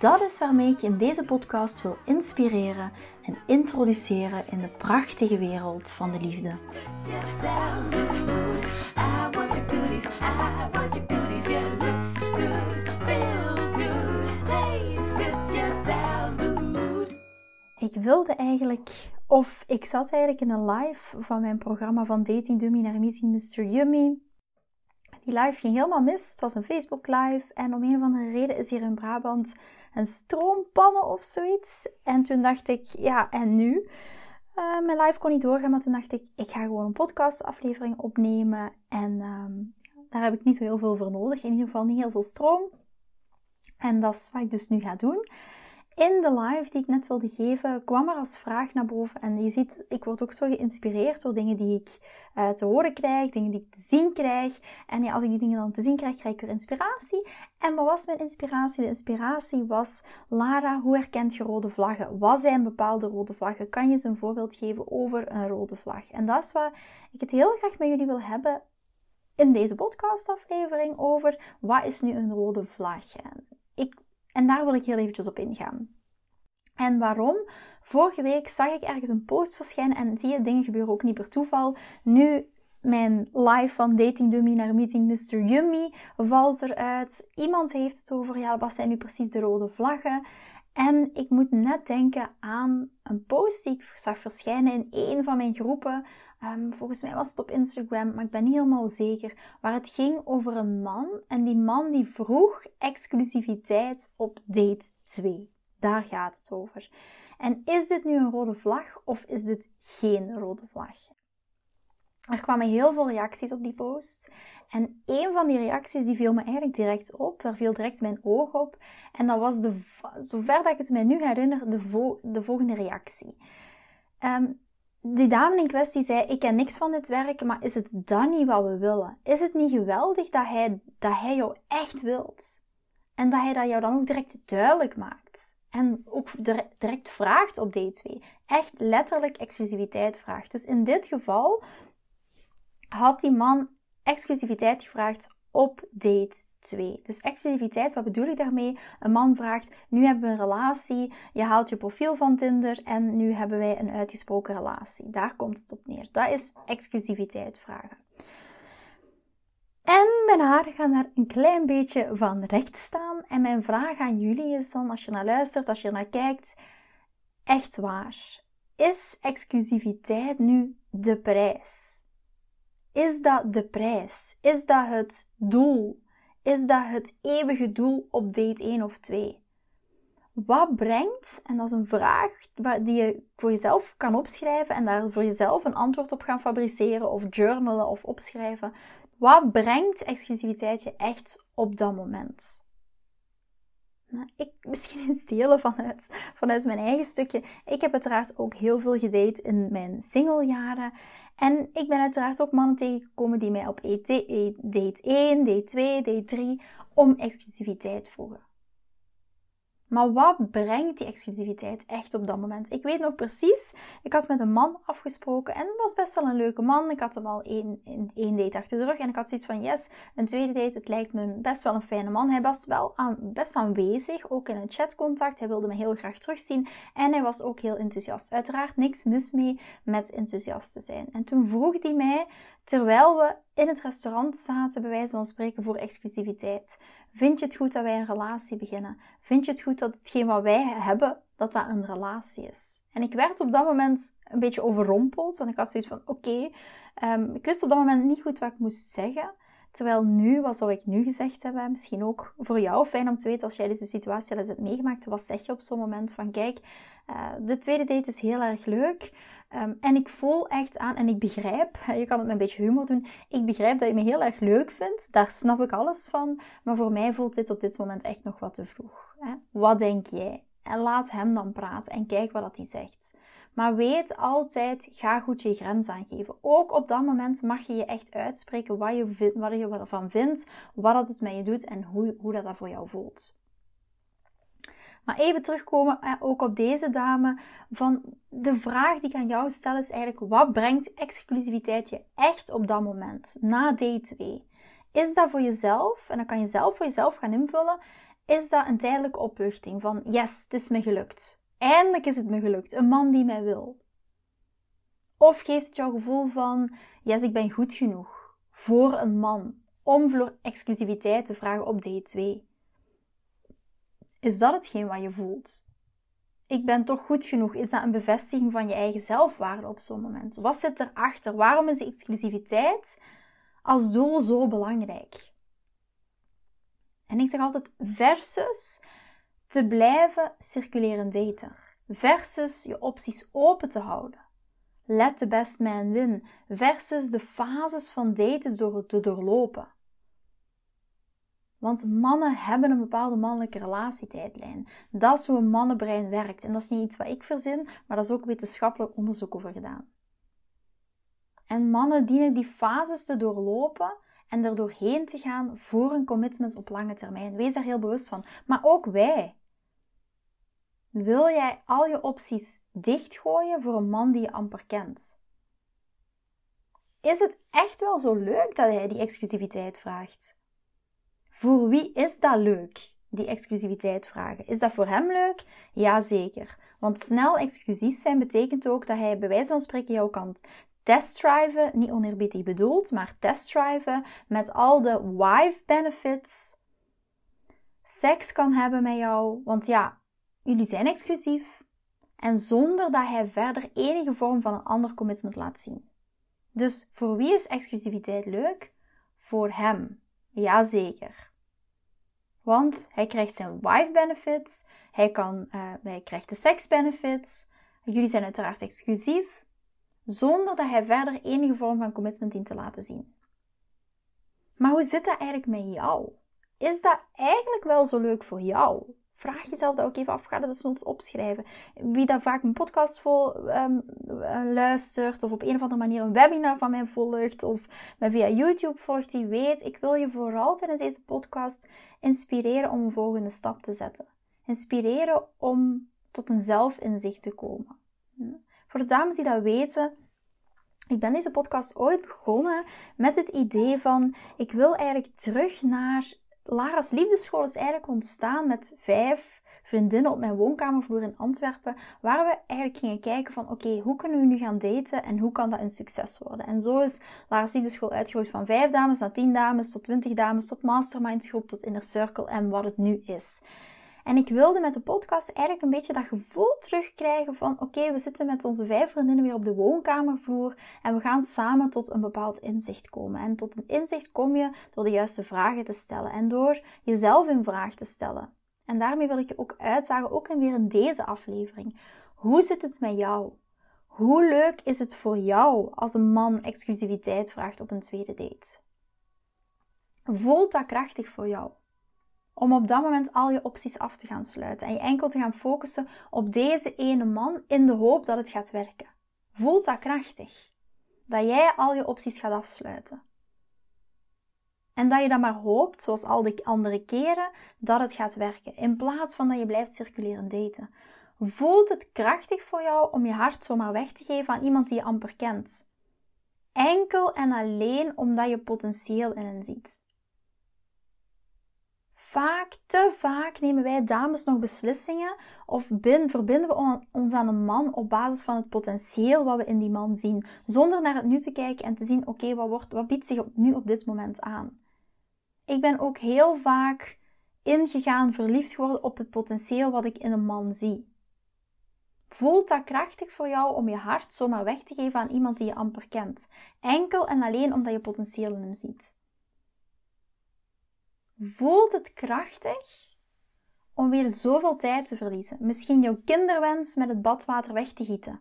Dat is waarmee ik je in deze podcast wil inspireren en introduceren in de prachtige wereld van de liefde. Ik wilde eigenlijk, of ik zat eigenlijk in een live van mijn programma van Dating Dummy naar Meeting Mr. Yummy. Die live ging helemaal mis. Het was een Facebook live en om een of andere reden is hier in Brabant een stroompanne of zoiets. En toen dacht ik, ja, en nu? Uh, mijn live kon niet doorgaan, maar toen dacht ik, ik ga gewoon een podcastaflevering opnemen. En ehm, daar heb ik niet zo heel veel voor nodig. In ieder geval niet heel veel stroom. En dat is wat ik dus nu ga doen in de live die ik net wilde geven, kwam er als vraag naar boven. En je ziet, ik word ook zo geïnspireerd door dingen die ik uh, te horen krijg, dingen die ik te zien krijg. En ja, als ik die dingen dan te zien krijg, krijg ik weer inspiratie. En wat was mijn inspiratie? De inspiratie was, Lara, hoe herkent je rode vlaggen? Wat zijn bepaalde rode vlaggen? Kan je eens een voorbeeld geven over een rode vlag? En dat is waar ik het heel graag met jullie wil hebben in deze podcastaflevering over, wat is nu een rode vlag? En daar wil ik heel eventjes op ingaan. En waarom? Vorige week zag ik ergens een post verschijnen en zie je, dingen gebeuren ook niet per toeval. Nu mijn live van Dating Dummy naar Meeting Mr. Yummy valt eruit. Iemand heeft het over, ja, wat zijn nu precies de rode vlaggen? En ik moet net denken aan een post die ik zag verschijnen in een van mijn groepen Ehm, volgens mij was het op Instagram, maar ik ben niet helemaal zeker. Waar het ging over een man. En die man die vroeg exclusiviteit op date 2. Daar gaat het over. En is dit nu een rode vlag of is dit geen rode vlag? Er kwamen heel veel reacties op die post. En een van die reacties die viel me eigenlijk direct op. Daar viel direct mijn oog op. En dat was, de, zover dat ik het mij nu herinner, de, de volgende reactie. Um, die dame in kwestie zei: Ik ken niks van dit werk, maar is het dan niet wat we willen? Is het niet geweldig dat hij, dat hij jou echt wilt? En dat hij dat jou dan ook direct duidelijk maakt. En ook direct vraagt op date 2. Echt letterlijk exclusiviteit vraagt. Dus in dit geval had die man exclusiviteit gevraagd op date 2. Dus exclusiviteit, wat bedoel ik daarmee? Een man vraagt: Nu hebben we een relatie, je haalt je profiel van Tinder en nu hebben wij een uitgesproken relatie. Daar komt het op neer. Dat is exclusiviteit vragen. En mijn haren gaan daar een klein beetje van recht staan. En mijn vraag aan jullie is dan, als je naar luistert, als je naar kijkt, echt waar. Is exclusiviteit nu de prijs? Is dat de prijs? Is dat het doel? Is dat het eeuwige doel op date 1 of 2? Wat brengt, en dat is een vraag die je voor jezelf kan opschrijven en daar voor jezelf een antwoord op gaan fabriceren of journalen of opschrijven. Wat brengt exclusiviteit je echt op dat moment? Ik misschien eens delen vanuit, vanuit mijn eigen stukje. Ik heb uiteraard ook heel veel gedate in mijn singlejaren. En ik ben uiteraard ook mannen tegengekomen die mij op date 1, date 2, date 3 om exclusiviteit vroegen. Maar wat brengt die exclusiviteit echt op dat moment? Ik weet nog precies, ik had met een man afgesproken en het was best wel een leuke man. Ik had hem al één, één date achter de rug en ik had zoiets van, yes, een tweede date, het lijkt me best wel een fijne man. Hij was wel best aanwezig, ook in een chatcontact. Hij wilde me heel graag terugzien en hij was ook heel enthousiast. Uiteraard niks mis mee met enthousiast te zijn. En toen vroeg hij mij, terwijl we in het restaurant zaten, bij wijze van spreken, voor exclusiviteit. Vind je het goed dat wij een relatie beginnen? Vind je het goed dat hetgeen wat wij hebben, dat dat een relatie is? En ik werd op dat moment een beetje overrompeld, want ik had zoiets van, oké, ehm, ik wist op dat moment niet goed wat ik moest zeggen. Terwijl nu, wat zou ik nu gezegd hebben? Misschien ook voor jou fijn om te weten als jij deze situatie al eens hebt meegemaakt. Wat zeg je op zo'n moment van, kijk, uh, de tweede date is heel erg leuk. Um, en ik voel echt aan, en ik begrijp, je kan het met een beetje humor doen, ik begrijp dat je me heel erg leuk vindt, daar snap ik alles van, maar voor mij voelt dit op dit moment echt nog wat te vroeg. Wat denk jij? En laat hem dan praten en kijk wat hij zegt. Maar weet altijd, ga goed je grens aangeven. Ook op dat moment mag je je echt uitspreken wat je, wat je ervan vindt, wat het met je doet en hoe, hoe dat, dat voor jou voelt. Maar even terugkomen ook op deze dame. Van de vraag die ik aan jou stel is eigenlijk: wat brengt exclusiviteit je echt op dat moment, na day 2? Is dat voor jezelf, en dan kan je zelf voor jezelf gaan invullen, is dat een tijdelijke opluchting van yes, het is me gelukt. Eindelijk is het me gelukt. Een man die mij wil. Of geeft het jou gevoel van yes, ik ben goed genoeg voor een man om voor exclusiviteit te vragen op day 2? Is dat hetgeen wat je voelt? Ik ben toch goed genoeg. Is dat een bevestiging van je eigen zelfwaarde op zo'n moment? Wat zit erachter? Waarom is exclusiviteit als doel zo belangrijk? En ik zeg altijd versus te blijven circuleren daten. Versus je opties open te houden. Let the best man win. Versus de fases van daten door te doorlopen. Want mannen hebben een bepaalde mannelijke relatietijdlijn. Dat is hoe een mannenbrein werkt. En dat is niet iets wat ik verzin, maar dat is ook wetenschappelijk onderzoek over gedaan. En mannen dienen die fases te doorlopen en er doorheen te gaan voor een commitment op lange termijn. Wees daar heel bewust van. Maar ook wij. Wil jij al je opties dichtgooien voor een man die je amper kent? Is het echt wel zo leuk dat hij die exclusiviteit vraagt? Voor wie is dat leuk, die exclusiviteit vragen? Is dat voor hem leuk? Jazeker. Want snel exclusief zijn betekent ook dat hij bij wijze van spreken jou kan testdriven, niet oneerbiedig bedoeld, maar testdriven met al de wife benefits. Seks kan hebben met jou, want ja, jullie zijn exclusief. En zonder dat hij verder enige vorm van een ander commitment laat zien. Dus voor wie is exclusiviteit leuk? Voor hem. Jazeker. Want hij krijgt zijn wife benefits, hij, kan, uh, hij krijgt de sex benefits. Jullie zijn uiteraard exclusief, zonder dat hij verder enige vorm van commitment dient te laten zien. Maar hoe zit dat eigenlijk met jou? Is dat eigenlijk wel zo leuk voor jou? Vraag jezelf dat ook even af. Ga dat eens ons opschrijven. Wie daar vaak mijn podcast vol um, luistert, of op een of andere manier een webinar van mij volgt, of mij via YouTube volgt, die weet, ik wil je vooral tijdens deze podcast inspireren om een volgende stap te zetten. Inspireren om tot een zelfinzicht te komen. Voor de dames die dat weten, ik ben deze podcast ooit begonnen met het idee van: ik wil eigenlijk terug naar Lara's liefdeschool is eigenlijk ontstaan met vijf vriendinnen op mijn woonkamervloer in Antwerpen, waar we eigenlijk gingen kijken van oké, hoe kunnen we nu gaan daten en hoe kan dat een succes worden? En zo is Lara's liefdeschool uitgegroeid van vijf dames naar tien dames, tot twintig dames, tot mastermind groep, tot inner circle en wat het nu is. En ik wilde met de podcast eigenlijk een beetje dat gevoel terugkrijgen van oké, we zitten met onze vijf vriendinnen weer op de woonkamervloer en we gaan samen tot een bepaald inzicht komen. En tot een inzicht kom je door de juiste vragen te stellen en door jezelf in vraag te stellen. En daarmee wil ik je ook uitdagen, ook weer in deze aflevering. Hoe zit het met jou? Hoe leuk is het voor jou als een man exclusiviteit vraagt op een tweede date? Voelt dat krachtig voor jou? Om op dat moment al je opties af te gaan sluiten en je enkel te gaan focussen op deze ene man in de hoop dat het gaat werken. Voelt dat krachtig? Dat jij al je opties gaat afsluiten. En dat je dan maar hoopt, zoals al die andere keren, dat het gaat werken. In plaats van dat je blijft circuleren daten. Voelt het krachtig voor jou om je hart zomaar weg te geven aan iemand die je amper kent? Enkel en alleen omdat je potentieel in hen ziet vaak, te vaak nemen wij dames nog beslissingen of verbinden we ons aan een man op basis van het potentieel wat we in die man zien, zonder naar het nu te kijken en te zien, oké, wat wat, biedt zich nu op dit moment aan? Ik ben ook heel vaak ingegaan, verliefd geworden op het potentieel wat ik in een man zie. Voelt dat krachtig voor jou om je hart zomaar weg te geven aan iemand die je amper kent? Enkel en alleen omdat je potentieel in hem ziet. Voelt het krachtig om weer zoveel tijd te verliezen? Misschien jouw kinderwens met het badwater weg te gieten.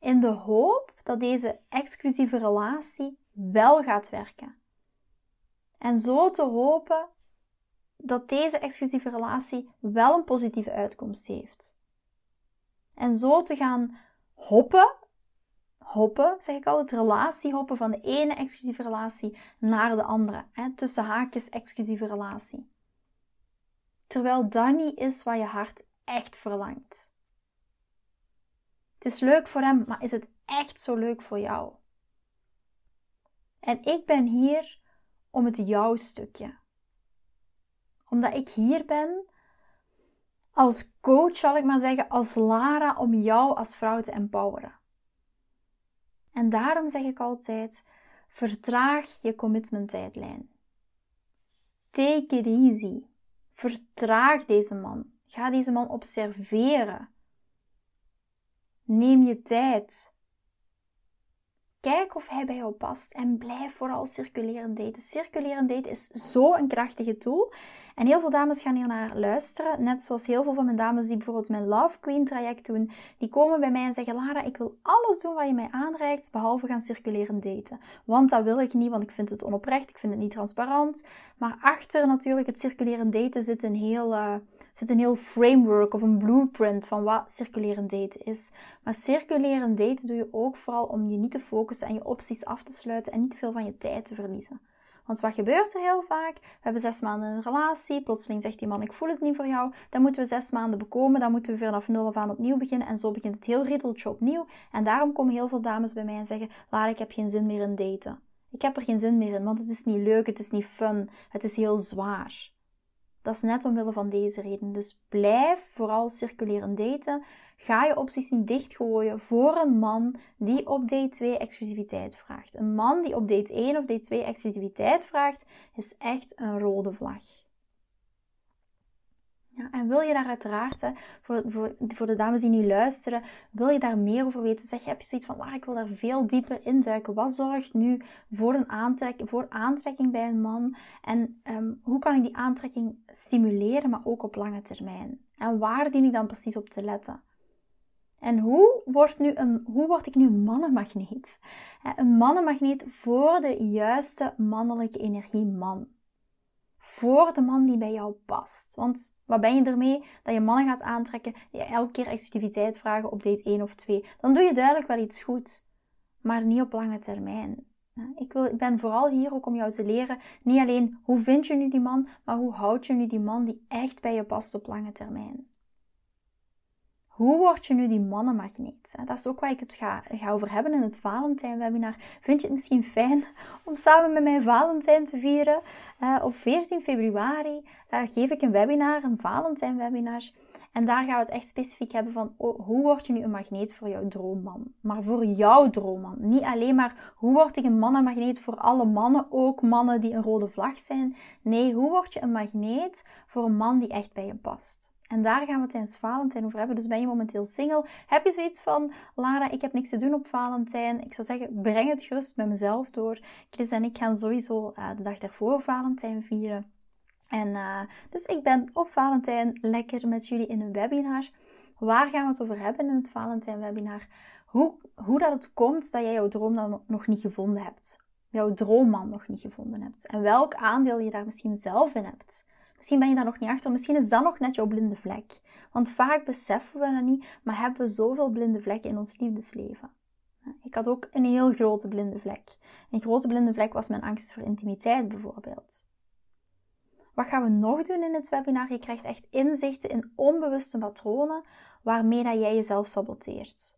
In de hoop dat deze exclusieve relatie wel gaat werken. En zo te hopen dat deze exclusieve relatie wel een positieve uitkomst heeft. En zo te gaan hoppen, hoppen, zeg ik altijd, relatie hoppen van de ene exclusieve relatie naar de andere. Hè? Tussen haakjes exclusieve relatie. Terwijl dat niet is waar je hart echt verlangt. Het is leuk voor hem, maar is het echt zo leuk voor jou? En ik ben hier om het jouw stukje. Omdat ik hier ben als coach, zal ik maar zeggen, als Lara, om jou als vrouw te empoweren. En daarom zeg ik altijd: vertraag je commitment tijdlijn. Take it easy. Vertraag deze man. Ga deze man observeren. Neem je tijd. Kijk of hij bij jou past en blijf vooral circuleren daten. Circuleren daten is zo'n krachtige tool. En heel veel dames gaan hier naar luisteren. Net zoals heel veel van mijn dames die bijvoorbeeld mijn Love Queen traject doen. Die komen bij mij en zeggen: Lara, ik wil alles doen wat je mij aanreikt, behalve gaan circuleren daten. Want dat wil ik niet, want ik vind het onoprecht, ik vind het niet transparant. Maar achter natuurlijk het circuleren daten zit een heel. Uh, zit een heel framework of een blueprint van wat circulerend daten is. Maar circulerend daten doe je ook vooral om je niet te focussen en je opties af te sluiten en niet veel van je tijd te verliezen. Want wat gebeurt er heel vaak? We hebben zes maanden een relatie. Plotseling zegt die man: Ik voel het niet voor jou. Dan moeten we zes maanden bekomen. Dan moeten we vanaf nul af aan opnieuw beginnen. En zo begint het heel riedeltje opnieuw. En daarom komen heel veel dames bij mij en zeggen: Laat, ik heb geen zin meer in daten. Ik heb er geen zin meer in, want het is niet leuk, het is niet fun, het is heel zwaar. Dat is net omwille van deze reden. Dus blijf vooral circuleren daten. Ga je opties niet dichtgooien voor een man die op date 2 exclusiviteit vraagt. Een man die op date 1 of date 2 exclusiviteit vraagt, is echt een rode vlag. En wil je daar uiteraard, voor, voor, voor de dames die nu luisteren, wil je daar meer over weten? Zeg, heb je zoiets van, waar ik wil daar veel dieper induiken. Wat zorgt nu voor, een aantrek, voor aantrekking bij een man? En ehm, hoe kan ik die aantrekking stimuleren, maar ook op lange termijn? En waar dien ik dan precies op te letten? En hoe, wordt nu een, hoe word ik nu een mannenmagneet? Een mannenmagneet voor de juiste mannelijke energie man voor de man die bij jou past. Want wat ben je ermee? Dat je mannen gaat aantrekken die elke keer exclusiviteit vragen op date 1 of 2. Dan doe je duidelijk wel iets goed, maar niet op lange termijn. Ik, wil, ik ben vooral hier ook om jou te leren, niet alleen hoe vind je nu die man, maar hoe houd je nu die man die echt bij je past op lange termijn. Hoe word je nu die mannenmagneet? Dat is ook waar ik het ga, ga over hebben in het Valentijn-webinar. Vind je het misschien fijn om samen met mij Valentijn te vieren? Uh, op 14 februari uh, geef ik een webinar, een Valentijn-webinar. En daar gaan we het echt specifiek hebben van oh, hoe word je nu een magneet voor jouw droomman? Maar voor jouw droomman. Niet alleen maar hoe word ik een mannenmagneet voor alle mannen, ook mannen die een rode vlag zijn. Nee, hoe word je een magneet voor een man die echt bij je past? En daar gaan we tijdens Valentijn over hebben. Dus ben je momenteel single? Heb je zoiets van, Lara, ik heb niks te doen op Valentijn? Ik zou zeggen, breng het gerust met mezelf door. Chris en ik gaan sowieso uh, de dag daarvoor Valentijn vieren. En uh, dus ik ben op Valentijn lekker met jullie in een webinar. Waar gaan we het over hebben in het Valentijn webinar? Hoe, hoe dat het komt dat jij jouw droom dan nog niet gevonden hebt. Jouw droomman nog niet gevonden hebt. En welk aandeel je daar misschien zelf in hebt. Misschien ben je daar nog niet achter. Misschien is dat nog net jouw blinde vlek. Want vaak beseffen we dat niet, maar hebben we zoveel blinde vlekken in ons liefdesleven. Ik had ook een heel grote blinde vlek. Een grote blinde vlek was mijn angst voor intimiteit bijvoorbeeld. Wat gaan we nog doen in het webinar? Je krijgt echt inzichten in onbewuste patronen waarmee dat jij jezelf saboteert.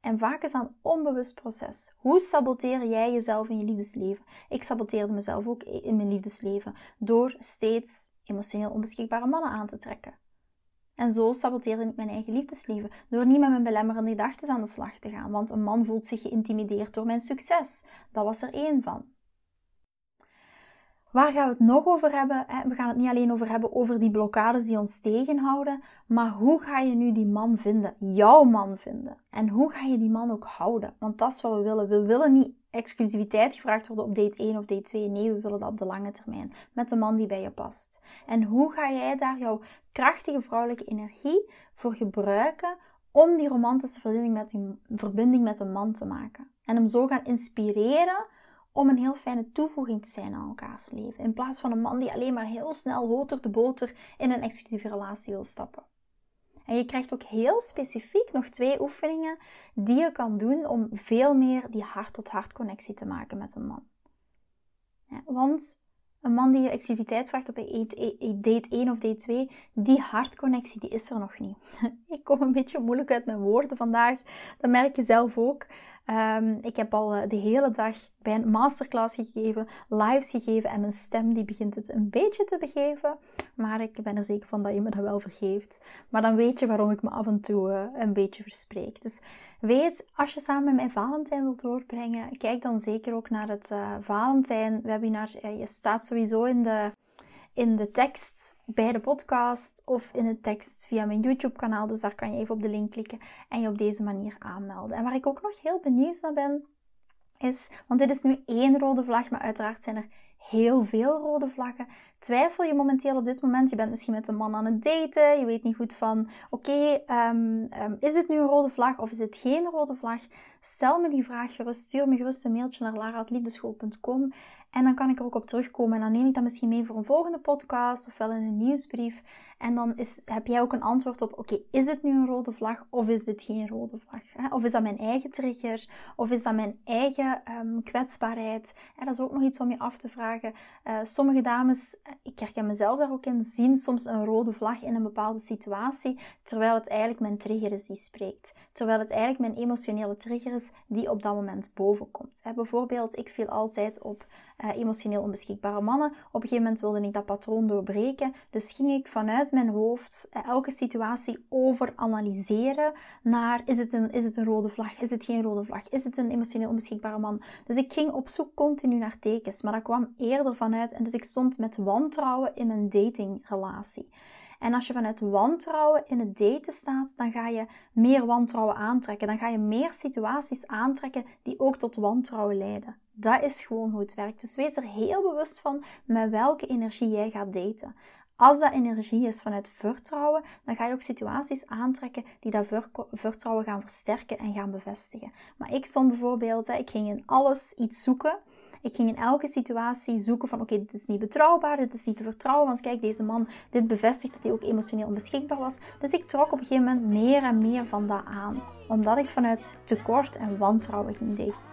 En vaak is dat een onbewust proces. Hoe saboteer jij jezelf in je liefdesleven? Ik saboteerde mezelf ook in mijn liefdesleven door steeds emotioneel onbeschikbare mannen aan te trekken. En zo saboteerde ik mijn eigen liefdesleven door niet met mijn belemmerende gedachten aan de slag te gaan, want een man voelt zich geïntimideerd door mijn succes. Dat was er één van. Waar gaan we het nog over hebben? We gaan het niet alleen over hebben over die blokkades die ons tegenhouden, maar hoe ga je nu die man vinden? Jouw man vinden. En hoe ga je die man ook houden? Want dat is wat we willen. We willen niet exclusiviteit gevraagd worden op date 1 of date 2. Nee, we willen dat op de lange termijn. Met de man die bij je past. En hoe ga jij daar jouw krachtige vrouwelijke energie voor gebruiken om die romantische verbinding met, die, verbinding met een man te maken? En hem zo gaan inspireren om een heel fijne toevoeging te zijn aan elkaars leven. In plaats van een man die alleen maar heel snel hoter de boter in een exclusieve relatie wil stappen. En je krijgt ook heel specifiek nog twee oefeningen die je kan doen om veel meer die hart-tot-hart connectie te maken met een man. Ja, want een man die je exclusiviteit vraagt op een date 1 of date 2, die hartconnectie die is er nog niet. Ik kom een beetje moeilijk uit mijn woorden vandaag, dat merk je zelf ook. Um, ik heb al eh, de hele dag bij een masterclass gegeven, lives gegeven en mijn stem die begint het een beetje te begeven. Maar ik ben er zeker van dat je me dat wel vergeeft. Maar dan weet je waarom ik me af en toe uh, een beetje verspreek. Dus weet, als je samen met mij Valentijn wilt doorbrengen, kijk dan zeker ook naar het uh, Valentijn webinar. je staat sowieso in de in de tekst bij de podcast of in de tekst via mijn YouTube kanaal. Dus daar kan je even op de link klikken en je op deze manier aanmelden. En waar ik ook nog heel benieuwd naar ben, is, want dit is nu één rode vlag, maar uiteraard zijn er heel veel rode vlaggen. Twijfel je momenteel op dit moment? Je bent misschien met een man aan het daten. Je weet niet goed van, oké, ehm, ehm, is het nu een rode vlag of is het geen rode vlag? Stel me die vraag gerust. Stuur me gerust een mailtje naar lara.liefdeschool.com en dan kan ik er ook op terugkomen. En dan neem ik dat misschien mee voor een volgende podcast of wel in een nieuwsbrief. En dan is, heb jij ook een antwoord op: oké, is dit nu een rode vlag of is dit geen rode vlag? Of is dat mijn eigen trigger? Of is dat mijn eigen um, kwetsbaarheid? Dat is ook nog iets om je af te vragen. Uh, sommige dames, ik herken mezelf daar ook in, zien soms een rode vlag in een bepaalde situatie, terwijl het eigenlijk mijn trigger is die spreekt. Terwijl het eigenlijk mijn emotionele trigger is die op dat moment bovenkomt. Hè? Bijvoorbeeld, ik viel altijd op uh, emotioneel onbeschikbare mannen. Op een gegeven moment wilde ik dat patroon doorbreken. Dus ging ik vanuit mijn hoofd uh, elke situatie overanalyseren naar is het, een, is het een rode vlag, is het geen rode vlag, is het een emotioneel onbeschikbare man. Dus ik ging op zoek continu naar tekens, maar dat kwam eerder vanuit en dus ik stond met wantrouwen in mijn datingrelatie. En als je vanuit wantrouwen in het daten staat, dan ga je meer wantrouwen aantrekken. Dan ga je meer situaties aantrekken die ook tot wantrouwen leiden. Dat is gewoon hoe het werkt. Dus wees er heel bewust van met welke energie jij gaat daten. Als dat energie is vanuit vertrouwen, dan ga je ook situaties aantrekken die dat vertrouwen gaan versterken en gaan bevestigen. Maar ik stond bijvoorbeeld, ik ging in alles iets zoeken. Ik ging in elke situatie zoeken van oké, dit is niet betrouwbaar, dit is niet te vertrouwen, want kijk, deze man, dit bevestigt dat hij ook emotioneel onbeschikbaar was. Dus ik trok op een gegeven moment meer en meer van dat aan, omdat ik vanuit tekort en wantrouwen ging daten.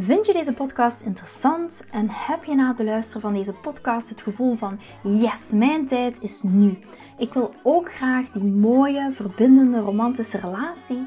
Vind je deze podcast interessant en heb je na het luisteren van deze podcast het gevoel van yes, mijn tijd is nu. Ik wil ook graag die mooie, verbindende, romantische relatie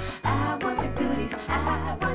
I want